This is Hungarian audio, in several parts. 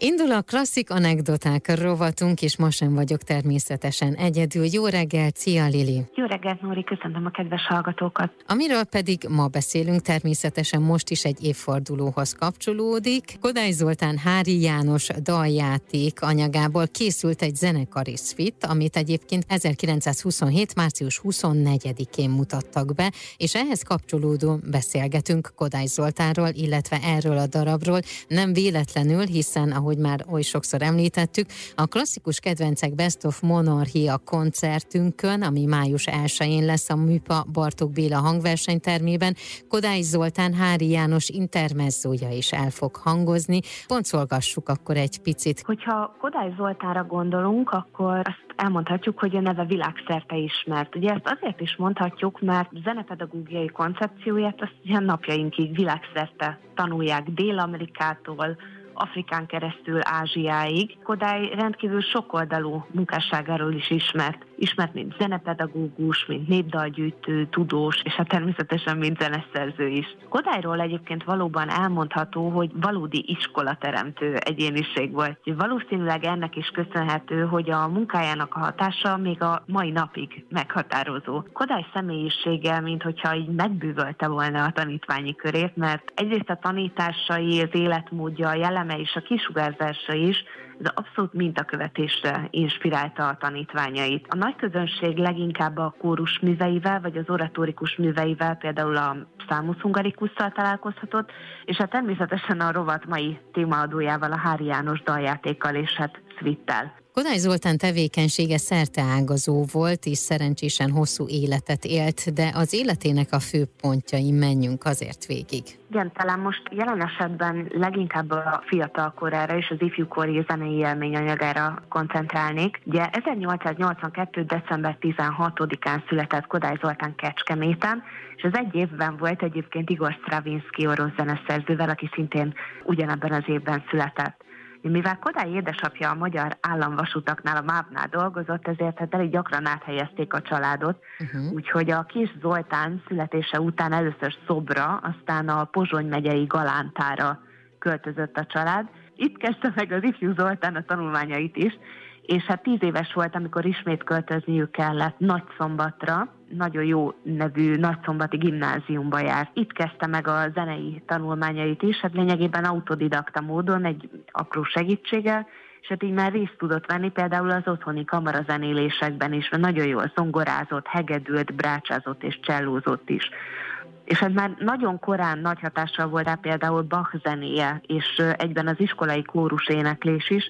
Indul a klasszik anekdoták rovatunk, és ma sem vagyok természetesen egyedül. Jó reggelt, szia Lili! Jó reggelt, Nóri, köszöntöm a kedves hallgatókat! Amiről pedig ma beszélünk, természetesen most is egy évfordulóhoz kapcsolódik. Kodály Zoltán Hári János daljáték anyagából készült egy zenekari szfit, amit egyébként 1927. március 24-én mutattak be, és ehhez kapcsolódó beszélgetünk Kodály Zoltánról, illetve erről a darabról. Nem véletlenül, hiszen ahogy ahogy már oly sokszor említettük, a klasszikus kedvencek Best of Monarchia koncertünkön, ami május 1-én lesz a Műpa Bartók Béla hangversenytermében, Kodály Zoltán Hári János intermezzója is el fog hangozni. Pontszolgassuk akkor egy picit. Hogyha Kodály Zoltánra gondolunk, akkor azt elmondhatjuk, hogy a neve világszerte ismert. Ugye ezt azért is mondhatjuk, mert zenepedagógiai koncepcióját azt ilyen napjainkig világszerte tanulják Dél-Amerikától, Afrikán keresztül Ázsiáig. Kodály rendkívül sokoldalú munkásságáról is ismert. Ismert, mint zenepedagógus, mint népdalgyűjtő, tudós, és hát természetesen mint zeneszerző is. Kodályról egyébként valóban elmondható, hogy valódi iskolateremtő egyéniség volt. Valószínűleg ennek is köszönhető, hogy a munkájának a hatása még a mai napig meghatározó. Kodály személyisége, mint hogyha így megbűvölte volna a tanítványi körét, mert egyrészt a tanításai, az életmódja, a jellem szelleme és a kisugárzása is ez abszolút mintakövetésre inspirálta a tanítványait. A nagy közönség leginkább a kórus műveivel, vagy az oratórikus műveivel, például a Számusz hungarikusszal találkozhatott, és hát természetesen a rovat mai témaadójával, a Hári János daljátékkal és hát Svittel. Kodály Zoltán tevékenysége szerteágazó volt, és szerencsésen hosszú életet élt, de az életének a fő pontjain menjünk azért végig. Igen, talán most jelen esetben leginkább a fiatal korára és az ifjúkori zenei élményanyagára koncentrálnék. Ugye 1882. december 16-án született Kodály Zoltán Kecskeméten, és az egy évben volt egyébként Igor Stravinsky orosz zeneszerzővel, aki szintén ugyanebben az évben született. Mivel Kodály édesapja a magyar államvasutaknál, a MÁV-nál dolgozott, ezért hát elég gyakran áthelyezték a családot, uh-huh. úgyhogy a kis Zoltán születése után először Szobra, aztán a Pozsony megyei Galántára költözött a család. Itt kezdte meg az ifjú Zoltán a tanulmányait is, és hát tíz éves volt, amikor ismét költözniük kellett Nagyszombatra, nagyon jó nevű nagyszombati gimnáziumba járt. Itt kezdte meg a zenei tanulmányait is, hát lényegében autodidakta módon, egy apró segítséggel, és hát így már részt tudott venni például az otthoni kamarazenélésekben is, mert nagyon jól zongorázott, hegedült, brácsázott és csellózott is. És ez már nagyon korán nagy hatással volt rá például Bach zenéje, és egyben az iskolai kórus éneklés is,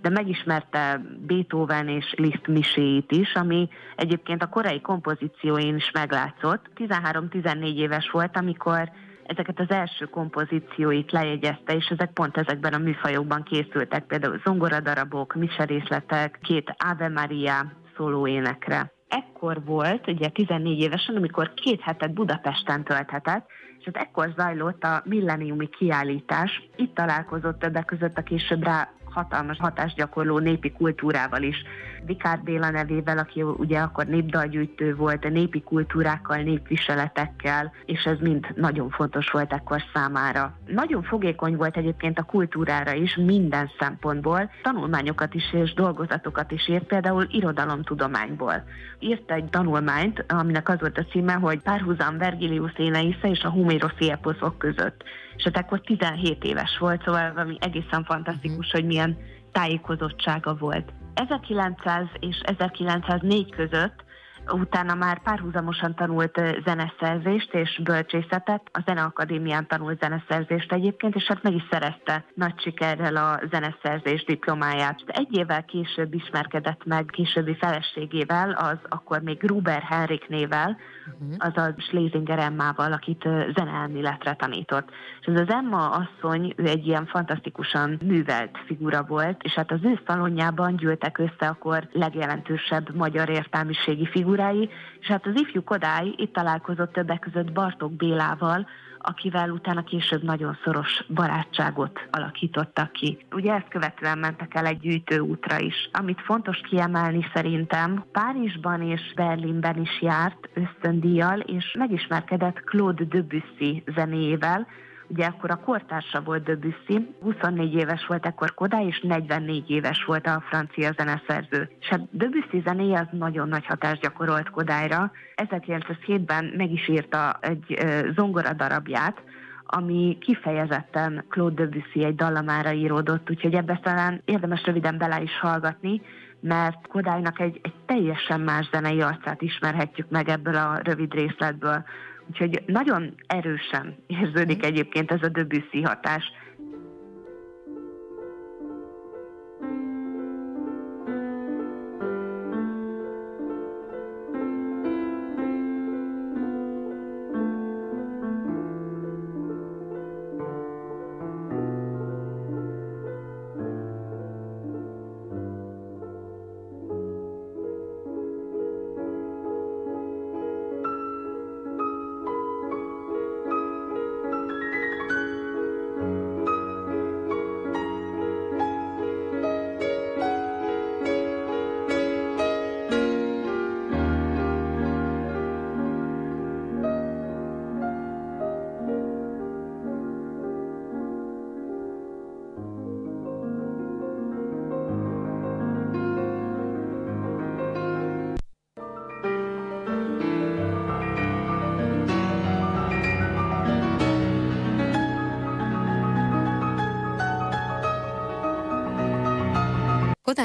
de megismerte Beethoven és Liszt miséit is, ami egyébként a korai kompozícióin is meglátszott. 13-14 éves volt, amikor ezeket az első kompozícióit lejegyezte, és ezek pont ezekben a műfajokban készültek, például zongoradarabok, miserészletek, két Ave Maria szólóénekre. Ekkor volt, ugye 14 évesen, amikor két hetet Budapesten tölthetett, és hát ekkor zajlott a milleniumi kiállítás. Itt találkozott többek között a később rá hatalmas hatást gyakorló népi kultúrával is. Vikár Béla nevével, aki ugye akkor népdalgyűjtő volt, a népi kultúrákkal, népviseletekkel, és ez mind nagyon fontos volt ekkor számára. Nagyon fogékony volt egyébként a kultúrára is minden szempontból, tanulmányokat is és dolgozatokat is írt, például irodalomtudományból. Írt egy tanulmányt, aminek az volt a címe, hogy párhuzam Vergilius Éneisza és a eposzok között és hát akkor 17 éves volt, szóval valami egészen fantasztikus, hogy milyen tájékozottsága volt. 1900 és 1904 között utána már párhuzamosan tanult zeneszerzést és bölcsészetet, a Zeneakadémián tanult zeneszerzést egyébként, és hát meg is szerezte nagy sikerrel a zeneszerzés diplomáját. Egy évvel később ismerkedett meg későbbi feleségével, az akkor még Gruber Henrik nével, uh-huh. azaz Schlesinger Emmával, akit zeneelméletre tanított. És ez az Emma asszony, ő egy ilyen fantasztikusan művelt figura volt, és hát az ő szalonjában gyűltek össze akkor legjelentősebb magyar értelmiségi figurái, és hát az ifjú Kodály itt találkozott többek között Bartók Bélával, akivel utána később nagyon szoros barátságot alakítottak ki. Ugye ezt követően mentek el egy gyűjtőútra is. Amit fontos kiemelni szerintem, Párizsban és Berlinben is járt ösztöndíjjal, és megismerkedett Claude Debussy zenéjével, Ugye akkor a kortársa volt Debussy, 24 éves volt ekkor Kodály, és 44 éves volt a francia zeneszerző. És hát Debussy zenéje az nagyon nagy hatást gyakorolt Kodályra. 1907-ben meg is írta egy zongora darabját, ami kifejezetten Claude Debussy egy dallamára íródott, úgyhogy ebbe talán érdemes röviden bele is hallgatni, mert Kodálynak egy, egy teljesen más zenei arcát ismerhetjük meg ebből a rövid részletből. Úgyhogy nagyon erősen érződik egyébként ez a Debussy hatás.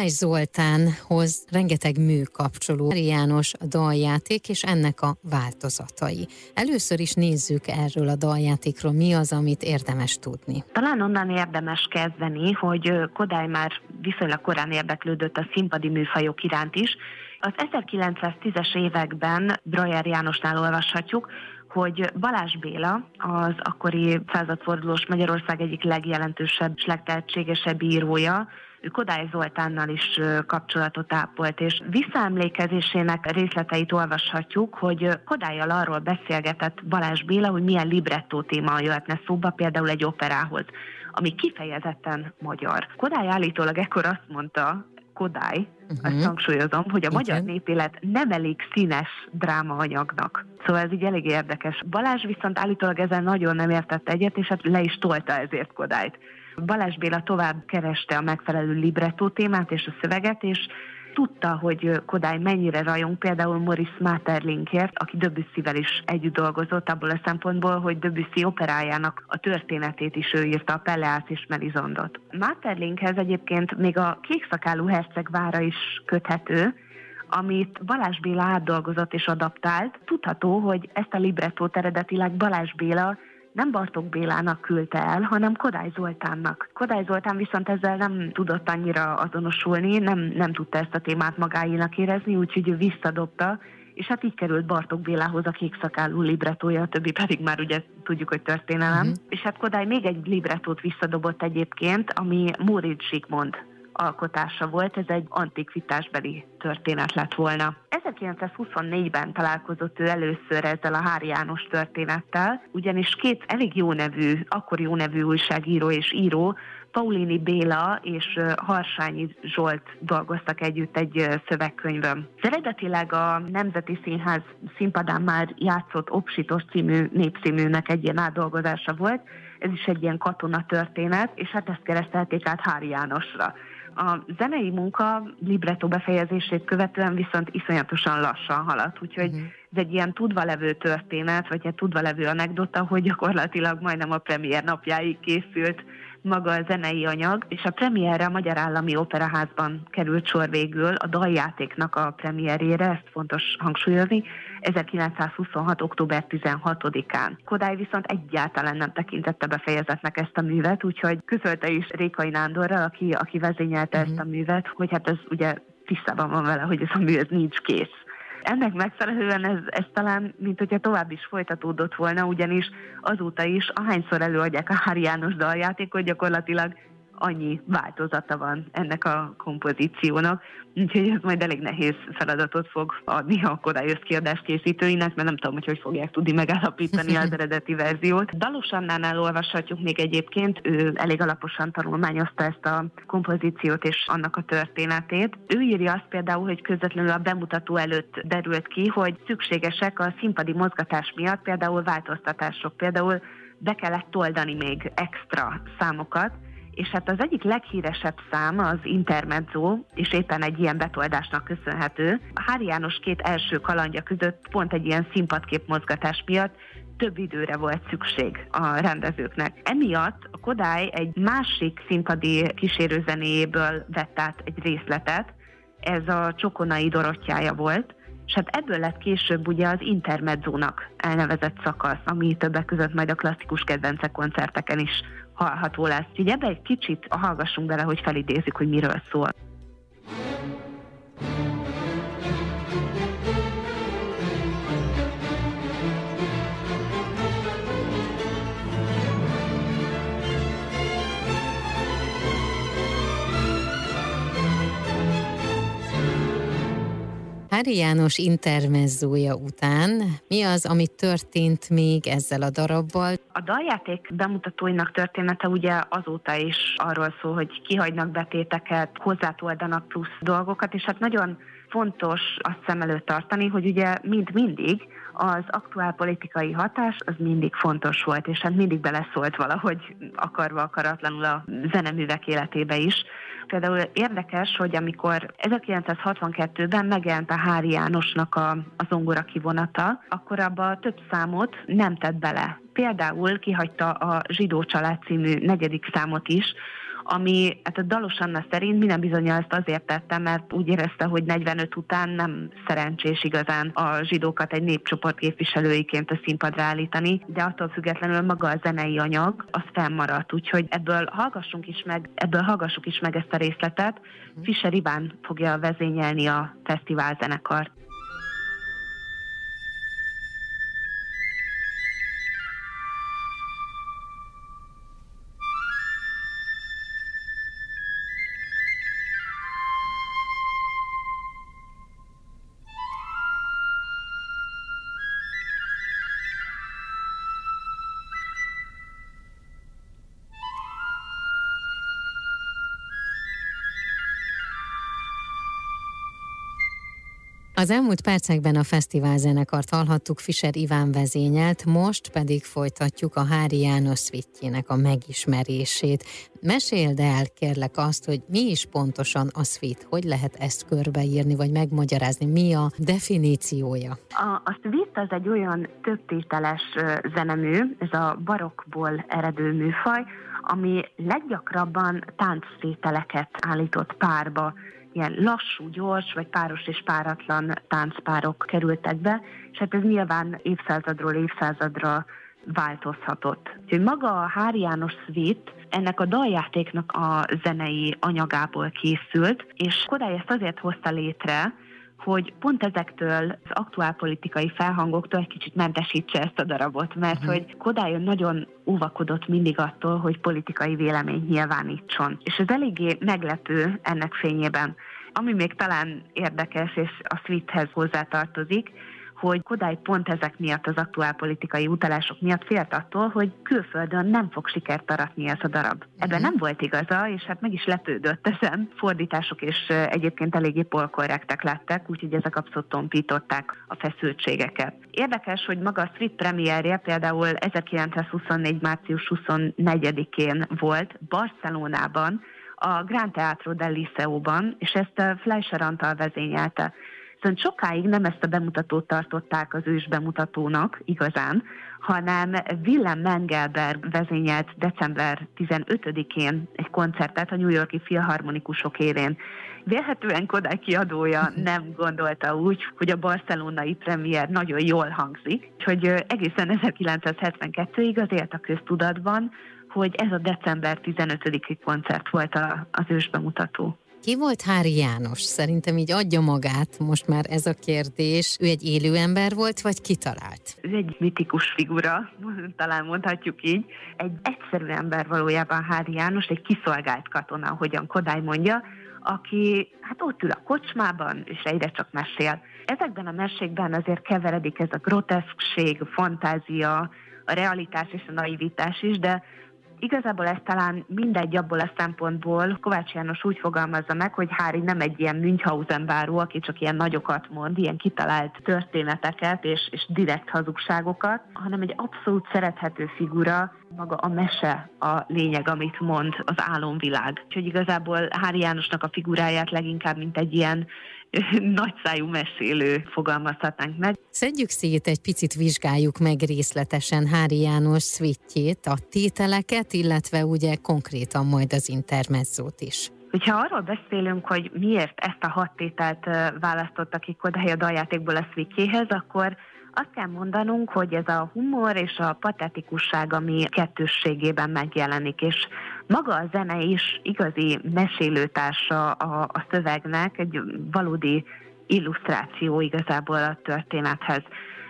Kodály Zoltánhoz rengeteg mű kapcsoló, János daljáték és ennek a változatai. Először is nézzük erről a daljátékról, mi az, amit érdemes tudni. Talán onnan érdemes kezdeni, hogy Kodály már viszonylag korán érdeklődött a színpadi műfajok iránt is. Az 1910-es években Brajer Jánosnál olvashatjuk, hogy Balázs Béla, az akkori századfordulós Magyarország egyik legjelentősebb és legtehetségesebb írója, ő Kodály Zoltánnal is kapcsolatot ápolt, és visszaemlékezésének részleteit olvashatjuk, hogy Kodályjal arról beszélgetett Balázs Béla, hogy milyen librettó téma jöhetne szóba, például egy operához ami kifejezetten magyar. Kodály állítólag ekkor azt mondta, Kodály, uh-huh. azt hangsúlyozom, hogy a Igen. magyar népélet nem elég színes drámaanyagnak. Szóval ez így elég érdekes. Balázs viszont állítólag ezen nagyon nem értett egyet, és hát le is tolta ezért Kodályt. Balázs Béla tovább kereste a megfelelő librettó témát és a szöveget, és tudta, hogy Kodály mennyire rajong például Morris Materlinkért, aki Debussyvel is együtt dolgozott abból a szempontból, hogy Debussy operájának a történetét is ő írta, a Pelleász és Melizondot. Materlinkhez egyébként még a kékszakálú herceg vára is köthető, amit Balázs Béla átdolgozott és adaptált. Tudható, hogy ezt a librettót eredetileg Balázs Béla nem Bartók Bélának küldte el, hanem Kodály Zoltánnak. Kodály Zoltán viszont ezzel nem tudott annyira azonosulni, nem, nem tudta ezt a témát magáénak érezni, úgyhogy ő visszadobta, és hát így került Bartók Bélához a kék szakálú libretója, a többi pedig már ugye tudjuk, hogy történelem. Uh-huh. És hát Kodály még egy libretót visszadobott egyébként, ami Móricz Zsigmond alkotása volt, ez egy antikvitásbeli történet lett volna. 1924-ben találkozott ő először ezzel a Hári János történettel, ugyanis két elég jó nevű, akkor jó nevű újságíró és író, Paulini Béla és Harsányi Zsolt dolgoztak együtt egy szövegkönyvön. Eredetileg a Nemzeti Színház színpadán már játszott Opsitos című népszínűnek egy ilyen átdolgozása volt, ez is egy ilyen katona történet, és hát ezt keresztelték át Hári Jánosra. A zenei munka libretto befejezését követően viszont iszonyatosan lassan haladt, úgyhogy uh-huh. ez egy ilyen tudva levő történet, vagy egy tudva levő anekdota, hogy gyakorlatilag majdnem a premier napjáig készült maga a zenei anyag, és a premierre a Magyar Állami Operaházban került sor végül. A daljátéknak a premierére, ezt fontos hangsúlyozni, 1926. október 16-án. Kodály viszont egyáltalán nem tekintette befejezetnek ezt a művet, úgyhogy közölte is Rékai Nándorral, aki, aki vezényelte uh-huh. ezt a művet, hogy hát ez ugye tisztában van vele, hogy ez a mű ez nincs kész. Ennek megfelelően ez, ez talán, mint hogyha tovább is folytatódott volna, ugyanis azóta is, ahányszor előadják a Hári János daljátékot, gyakorlatilag annyi változata van ennek a kompozíciónak, úgyhogy ez majd elég nehéz feladatot fog adni a korályos kiadás készítőinek, mert nem tudom, hogy hogy fogják tudni megállapítani az eredeti verziót. Dalos Annánál olvashatjuk még egyébként, ő elég alaposan tanulmányozta ezt a kompozíciót és annak a történetét. Ő írja azt például, hogy közvetlenül a bemutató előtt derült ki, hogy szükségesek a színpadi mozgatás miatt például változtatások, például be kellett toldani még extra számokat, és hát az egyik leghíresebb szám az Intermezzo, és éppen egy ilyen betoldásnak köszönhető. Hári János két első kalandja között pont egy ilyen színpadkép mozgatás miatt több időre volt szükség a rendezőknek. Emiatt a Kodály egy másik színpadi kísérőzenéjéből vett át egy részletet, ez a Csokonai Dorottyája volt, és hát ebből lett később ugye az intermedzónak elnevezett szakasz, ami többek között majd a klasszikus kedvencek koncerteken is hallható lesz. Úgyhogy ebbe egy kicsit hallgassunk bele, hogy felidézzük, hogy miről szól. Hári János intermezzója után mi az, ami történt még ezzel a darabbal? A daljáték bemutatóinak története ugye azóta is arról szól, hogy kihagynak betéteket, hozzátoldanak plusz dolgokat, és hát nagyon fontos azt szem előtt tartani, hogy ugye mind mindig az aktuál politikai hatás az mindig fontos volt, és hát mindig beleszólt valahogy akarva akaratlanul a zeneművek életébe is. Például érdekes, hogy amikor 1962-ben megjelent a Hári Jánosnak a, a zongora kivonata, akkor abba több számot nem tett bele. Például kihagyta a Zsidó család című negyedik számot is, ami hát a Dalos Anna szerint minden bizonyal ezt azért tette, mert úgy érezte, hogy 45 után nem szerencsés igazán a zsidókat egy népcsoport képviselőiként a színpadra állítani, de attól függetlenül maga a zenei anyag az fennmaradt, úgyhogy ebből hallgassunk is meg, ebből hallgassuk is meg ezt a részletet. Mhm. Fischer Iván fogja vezényelni a fesztivál zenekart. Az elmúlt percekben a fesztivál zenekart hallhattuk Fischer Iván vezényelt, most pedig folytatjuk a Hári János szvittjének a megismerését. Meséld el, kérlek azt, hogy mi is pontosan a szvit, hogy lehet ezt körbeírni, vagy megmagyarázni, mi a definíciója? A, a szvit az egy olyan többtételes zenemű, ez a barokból eredő műfaj, ami leggyakrabban tánctételeket állított párba ilyen lassú, gyors, vagy páros és páratlan táncpárok kerültek be, és hát ez nyilván évszázadról évszázadra változhatott. Úgyhogy maga a Hári János Suite ennek a daljátéknak a zenei anyagából készült, és Kodály ezt azért hozta létre, hogy pont ezektől az aktuál politikai felhangoktól egy kicsit mentesítse ezt a darabot, mert uh-huh. hogy Kodály nagyon óvakodott mindig attól, hogy politikai vélemény nyilvánítson. És ez eléggé meglepő ennek fényében. Ami még talán érdekes, és a suite hozzátartozik, hogy Kodály pont ezek miatt, az aktuál politikai utalások miatt félt attól, hogy külföldön nem fog sikert aratni ez a darab. Ebben mhm. nem volt igaza, és hát meg is lepődött ezen. Fordítások és egyébként eléggé polkorrektek lettek, úgyhogy ezek abszolút tompították a feszültségeket. Érdekes, hogy maga a Street premierje például 1924. március 24-én volt Barcelonában, a Grand Teatro del Liceo-ban, és ezt Fleischer Antal vezényelte. Viszont sokáig nem ezt a bemutatót tartották az ős bemutatónak igazán, hanem Willem Mengelberg vezényelt december 15-én egy koncertet a New Yorki Filharmonikusok érén. Vélhetően Kodály kiadója nem gondolta úgy, hogy a barcelonai premier nagyon jól hangzik, hogy egészen 1972-ig az élt a köztudatban, hogy ez a december 15-i koncert volt az ős bemutató. Ki volt Hári János? Szerintem így adja magát most már ez a kérdés. Ő egy élő ember volt, vagy kitalált? Ő egy mitikus figura, talán mondhatjuk így. Egy egyszerű ember valójában Hári János, egy kiszolgált katona, ahogyan Kodály mondja, aki hát ott ül a kocsmában, és egyre csak mesél. Ezekben a mesékben azért keveredik ez a groteszkség, a fantázia, a realitás és a naivitás is, de Igazából ez talán mindegy abból a szempontból, Kovács János úgy fogalmazza meg, hogy Hári nem egy ilyen Münchhausen báró, aki csak ilyen nagyokat mond, ilyen kitalált történeteket és, és direkt hazugságokat, hanem egy abszolút szerethető figura, maga a mese a lényeg, amit mond az álomvilág. Úgyhogy igazából Hári Jánosnak a figuráját leginkább, mint egy ilyen nagyszájú mesélő fogalmazhatnánk meg. Szedjük szét egy picit, vizsgáljuk meg részletesen Hári János szvittjét, a tételeket, illetve ugye konkrétan majd az intermezzót is. Hogyha arról beszélünk, hogy miért ezt a hat tételt választotta ki Kodály a daljátékból a szvittjéhez, akkor azt kell mondanunk, hogy ez a humor és a patetikusság, ami kettősségében megjelenik, és maga a zene is igazi mesélőtársa a, a szövegnek, egy valódi illusztráció igazából a történethez.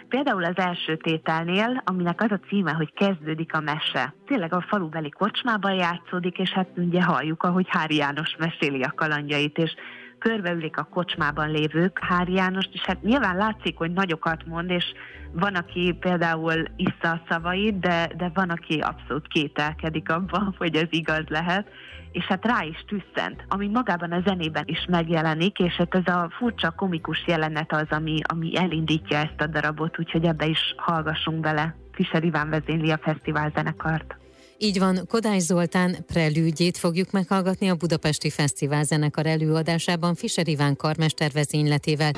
Például az első tételnél, aminek az a címe, hogy kezdődik a mese. Tényleg a falubeli kocsmában játszódik, és hát ugye halljuk, ahogy Hári János meséli a kalandjait, és körbeülik a kocsmában lévők Hári Jánost, és hát nyilván látszik, hogy nagyokat mond, és van, aki például issza a szavait, de, de van, aki abszolút kételkedik abban, hogy ez igaz lehet, és hát rá is tüsszent, ami magában a zenében is megjelenik, és hát ez a furcsa komikus jelenet az, ami, ami elindítja ezt a darabot, úgyhogy ebbe is hallgassunk bele. Fischer Iván vezényli a fesztivál zenekart. Így van, Kodály Zoltán prelűdjét fogjuk meghallgatni a Budapesti Fesztivál zenekar előadásában Fischer Iván karmester vezényletével.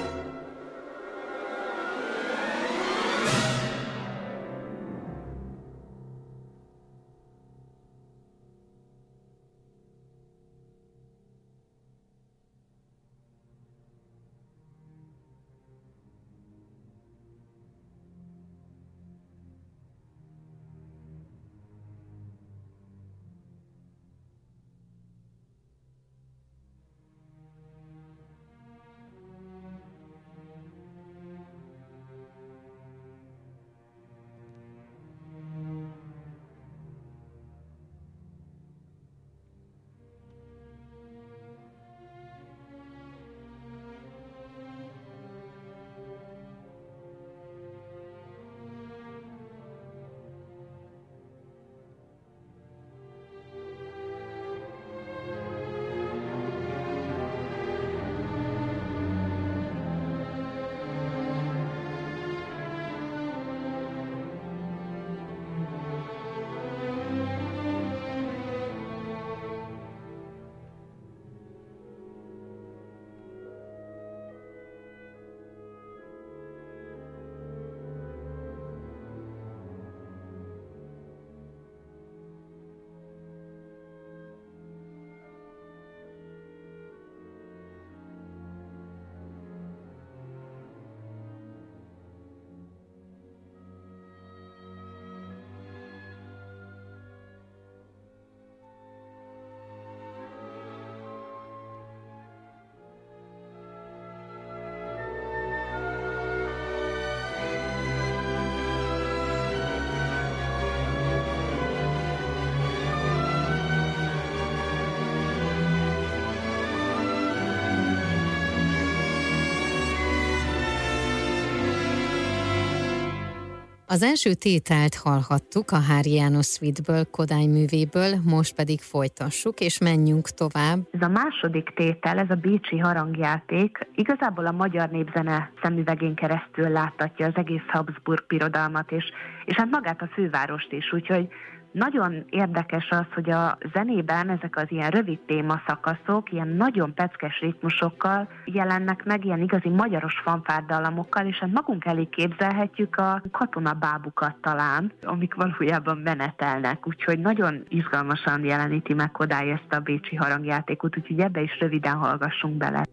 Az első tételt hallhattuk a Hári János Suite-ből, Kodály művéből, most pedig folytassuk, és menjünk tovább. Ez a második tétel, ez a Bécsi harangjáték, igazából a magyar népzene szemüvegén keresztül láttatja az egész Habsburg pirodalmat, és, és hát magát a fővárost is, úgyhogy nagyon érdekes az, hogy a zenében ezek az ilyen rövid témaszakaszok, ilyen nagyon peckes ritmusokkal jelennek meg, ilyen igazi magyaros fanfárdallamokkal, és hát magunk elé képzelhetjük a katonabábukat talán, amik valójában menetelnek, úgyhogy nagyon izgalmasan jeleníti meg Kodály ezt a bécsi harangjátékot, úgyhogy ebbe is röviden hallgassunk bele.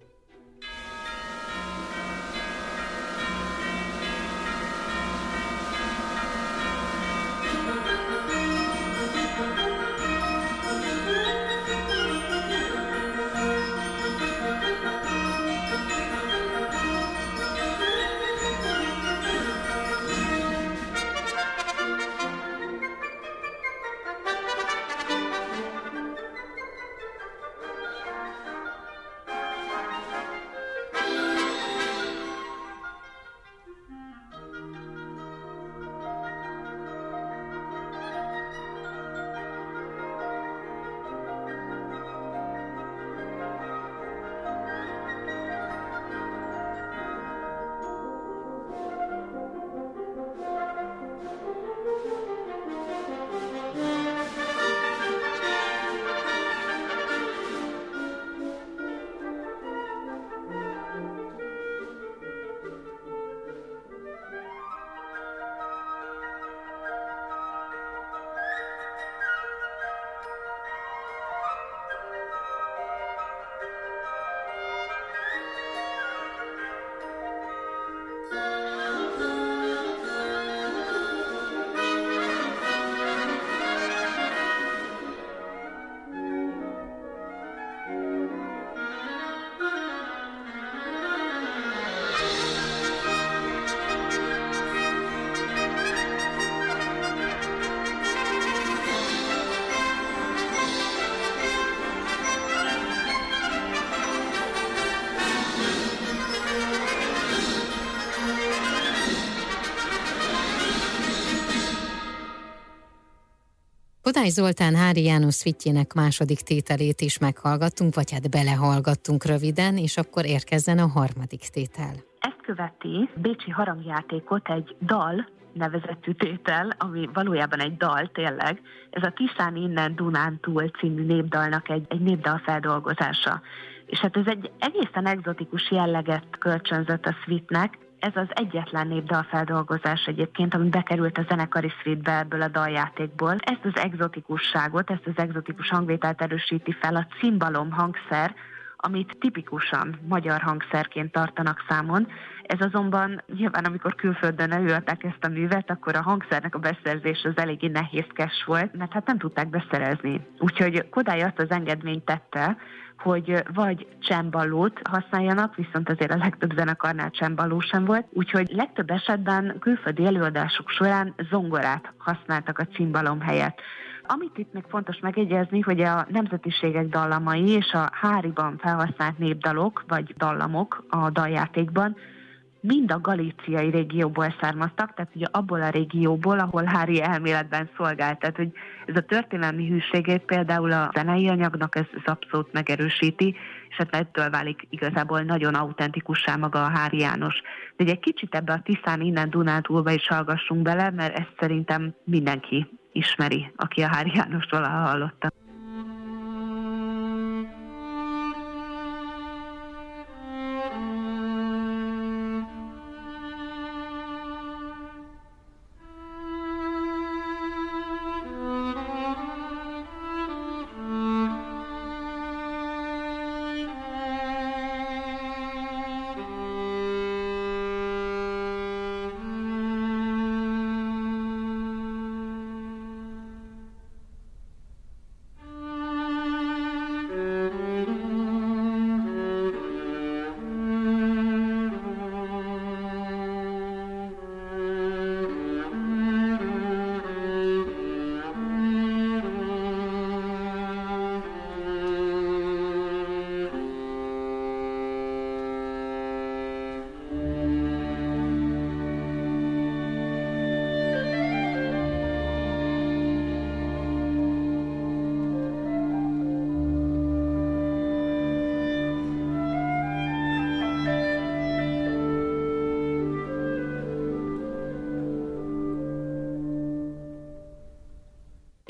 Kodály Zoltán Hári János Szvittjének második tételét is meghallgattunk, vagy hát belehallgattunk röviden, és akkor érkezzen a harmadik tétel. Ezt követi Bécsi harangjátékot egy dal, nevezetű tétel, ami valójában egy dal tényleg. Ez a Tiszán innen Dunán túl című népdalnak egy, egy népdal feldolgozása. És hát ez egy egészen egzotikus jelleget kölcsönzött a Sweetnek, ez az egyetlen népdalfeldolgozás egyébként, ami bekerült a zenekari szvétbe ebből a daljátékból. Ezt az exotikusságot, ezt az exotikus hangvételt erősíti fel a cimbalom hangszer, amit tipikusan magyar hangszerként tartanak számon. Ez azonban nyilván, amikor külföldön előadták ezt a művet, akkor a hangszernek a beszerzés az eléggé nehézkes volt, mert hát nem tudták beszerezni. Úgyhogy Kodály azt az engedményt tette, hogy vagy csemballót használjanak, viszont azért a legtöbb zenekarnál csemballó sem volt, úgyhogy legtöbb esetben külföldi előadások során zongorát használtak a cimbalom helyett. Amit itt még fontos megjegyezni, hogy a nemzetiségek dallamai és a háriban felhasznált népdalok vagy dallamok a daljátékban mind a galíciai régióból származtak, tehát ugye abból a régióból, ahol Hári elméletben szolgált. Tehát, hogy ez a történelmi hűségét például a zenei anyagnak ez, ez abszolút megerősíti, és hát ettől válik igazából nagyon autentikussá maga a Hári János. De egy kicsit ebbe a Tiszán innen Dunátúlba is hallgassunk bele, mert ezt szerintem mindenki ismeri, aki a Hári Jánost hallotta.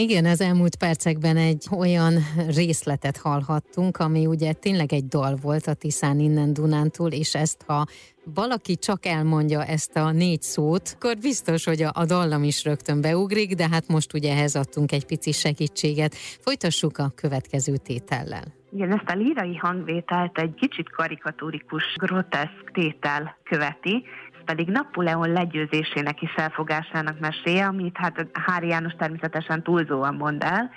Igen, az elmúlt percekben egy olyan részletet hallhattunk, ami ugye tényleg egy dal volt a Tiszán innen Dunántúl, és ezt ha valaki csak elmondja ezt a négy szót, akkor biztos, hogy a, a dallam is rögtön beugrik, de hát most ugye ehhez adtunk egy pici segítséget. Folytassuk a következő tétellel. Igen, ezt a lírai hangvételt egy kicsit karikatúrikus, groteszk tétel követi, pedig Napóleon legyőzésének is felfogásának meséje, amit hát Hári János természetesen túlzóan mond el.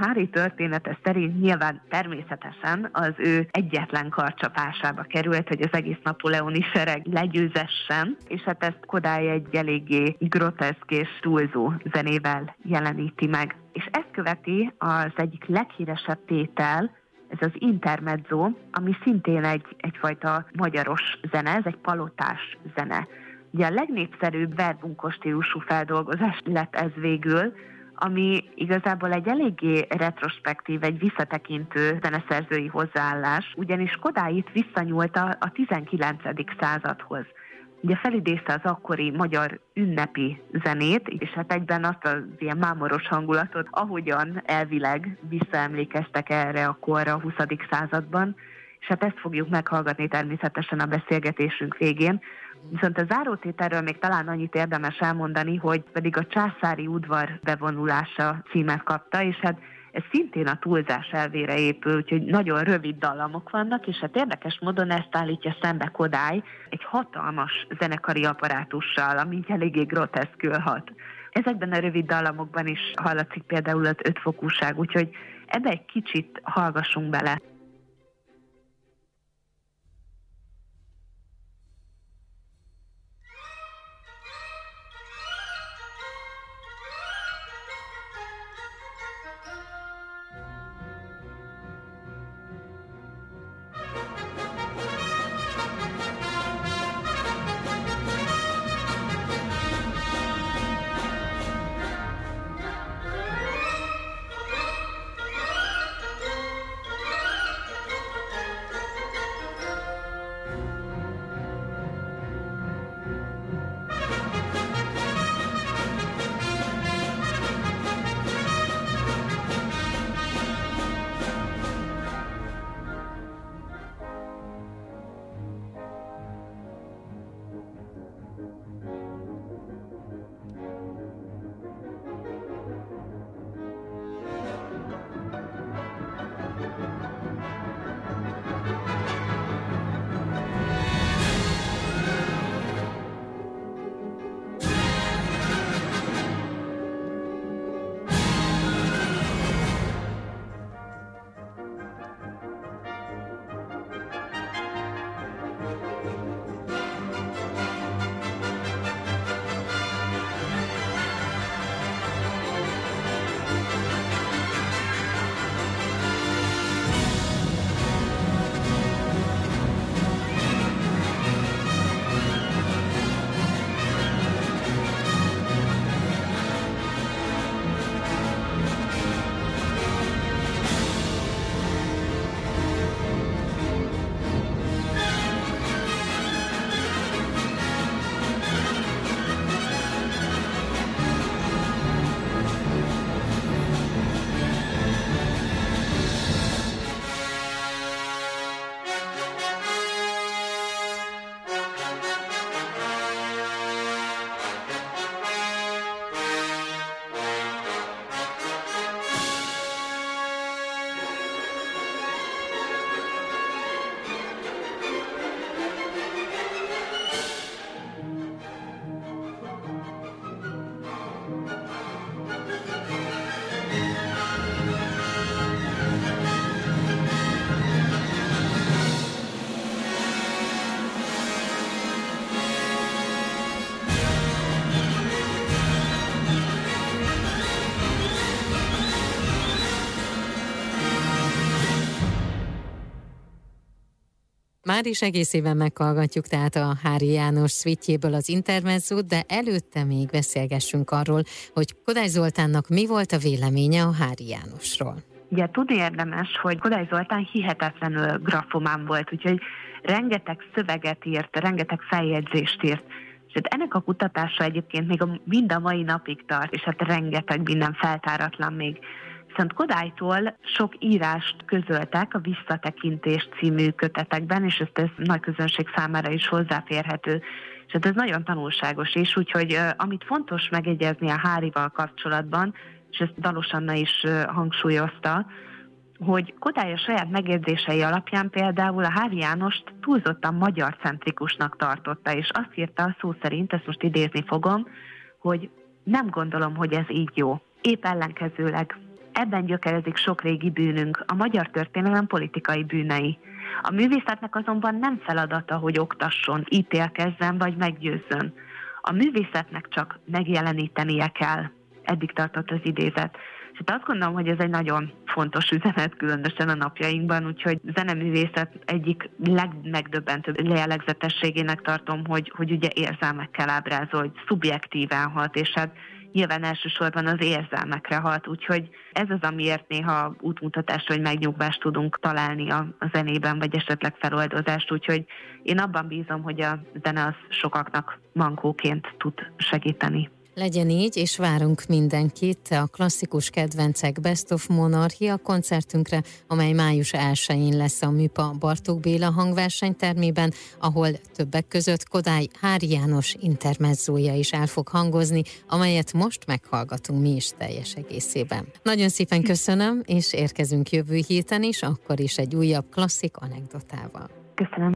Hári története szerint nyilván természetesen az ő egyetlen karcsapásába került, hogy az egész napoleoni sereg legyőzessen, és hát ezt Kodály egy eléggé groteszk és túlzó zenével jeleníti meg. És ezt követi az egyik leghíresebb tétel, ez az intermezzo, ami szintén egy, egyfajta magyaros zene, ez egy palotás zene. Ugye a legnépszerűbb verbunkos stílusú feldolgozás lett ez végül, ami igazából egy eléggé retrospektív, egy visszatekintő zeneszerzői hozzáállás, ugyanis Kodályt visszanyúlt a, a 19. századhoz. Ugye felidézte az akkori magyar ünnepi zenét, és hát egyben azt az ilyen mámoros hangulatot, ahogyan elvileg visszaemlékeztek erre a korra a 20. században, és hát ezt fogjuk meghallgatni természetesen a beszélgetésünk végén. Viszont a zárótételről még talán annyit érdemes elmondani, hogy pedig a császári udvar bevonulása címet kapta, és hát ez szintén a túlzás elvére épül, úgyhogy nagyon rövid dallamok vannak, és hát érdekes módon ezt állítja szembe Kodály egy hatalmas zenekari apparátussal, ami eléggé groteszkül hat. Ezekben a rövid dallamokban is hallatszik például az ötfokúság, úgyhogy ebbe egy kicsit hallgassunk bele. Már is egészében meghallgatjuk tehát a Hári János szvitjéből az intermezzót, de előtte még beszélgessünk arról, hogy Kodály Zoltánnak mi volt a véleménye a Hári Jánosról. Ugye tudni érdemes, hogy Kodály Zoltán hihetetlenül grafomán volt, úgyhogy rengeteg szöveget írt, rengeteg feljegyzést írt. És hát ennek a kutatása egyébként még a, mind a mai napig tart, és hát rengeteg minden feltáratlan még. Viszont Kodálytól sok írást közöltek a Visszatekintés című kötetekben, és ezt ez nagy közönség számára is hozzáférhető. És hát ez nagyon tanulságos is, úgyhogy amit fontos megegyezni a Hárival kapcsolatban, és ezt Dalos Anna is hangsúlyozta, hogy Kodály a saját megérzései alapján például a Hári Jánost túlzottan magyar centrikusnak tartotta, és azt írta szó szerint, ezt most idézni fogom, hogy nem gondolom, hogy ez így jó. Épp ellenkezőleg. Ebben gyökerezik sok régi bűnünk, a magyar történelem politikai bűnei. A művészetnek azonban nem feladata, hogy oktasson, ítélkezzen vagy meggyőzzön. A művészetnek csak megjelenítenie kell. Eddig tartott az idézet. És hát azt gondolom, hogy ez egy nagyon fontos üzenet, különösen a napjainkban, úgyhogy zeneművészet egyik legmegdöbbentőbb jellegzetességének tartom, hogy, hogy ugye érzelmekkel ábrázol, hogy szubjektíven hat, és hát nyilván elsősorban az érzelmekre hat, úgyhogy ez az, amiért néha útmutatást vagy megnyugvást tudunk találni a, a zenében, vagy esetleg feloldozást, úgyhogy én abban bízom, hogy a zene az sokaknak mankóként tud segíteni. Legyen így, és várunk mindenkit a klasszikus kedvencek Best of Monarchia koncertünkre, amely május 1-én lesz a Műpa Bartók Béla hangversenytermében, ahol többek között Kodály Hári János intermezzója is el fog hangozni, amelyet most meghallgatunk mi is teljes egészében. Nagyon szépen köszönöm, és érkezünk jövő héten is, akkor is egy újabb klasszik anekdotával. Köszönöm.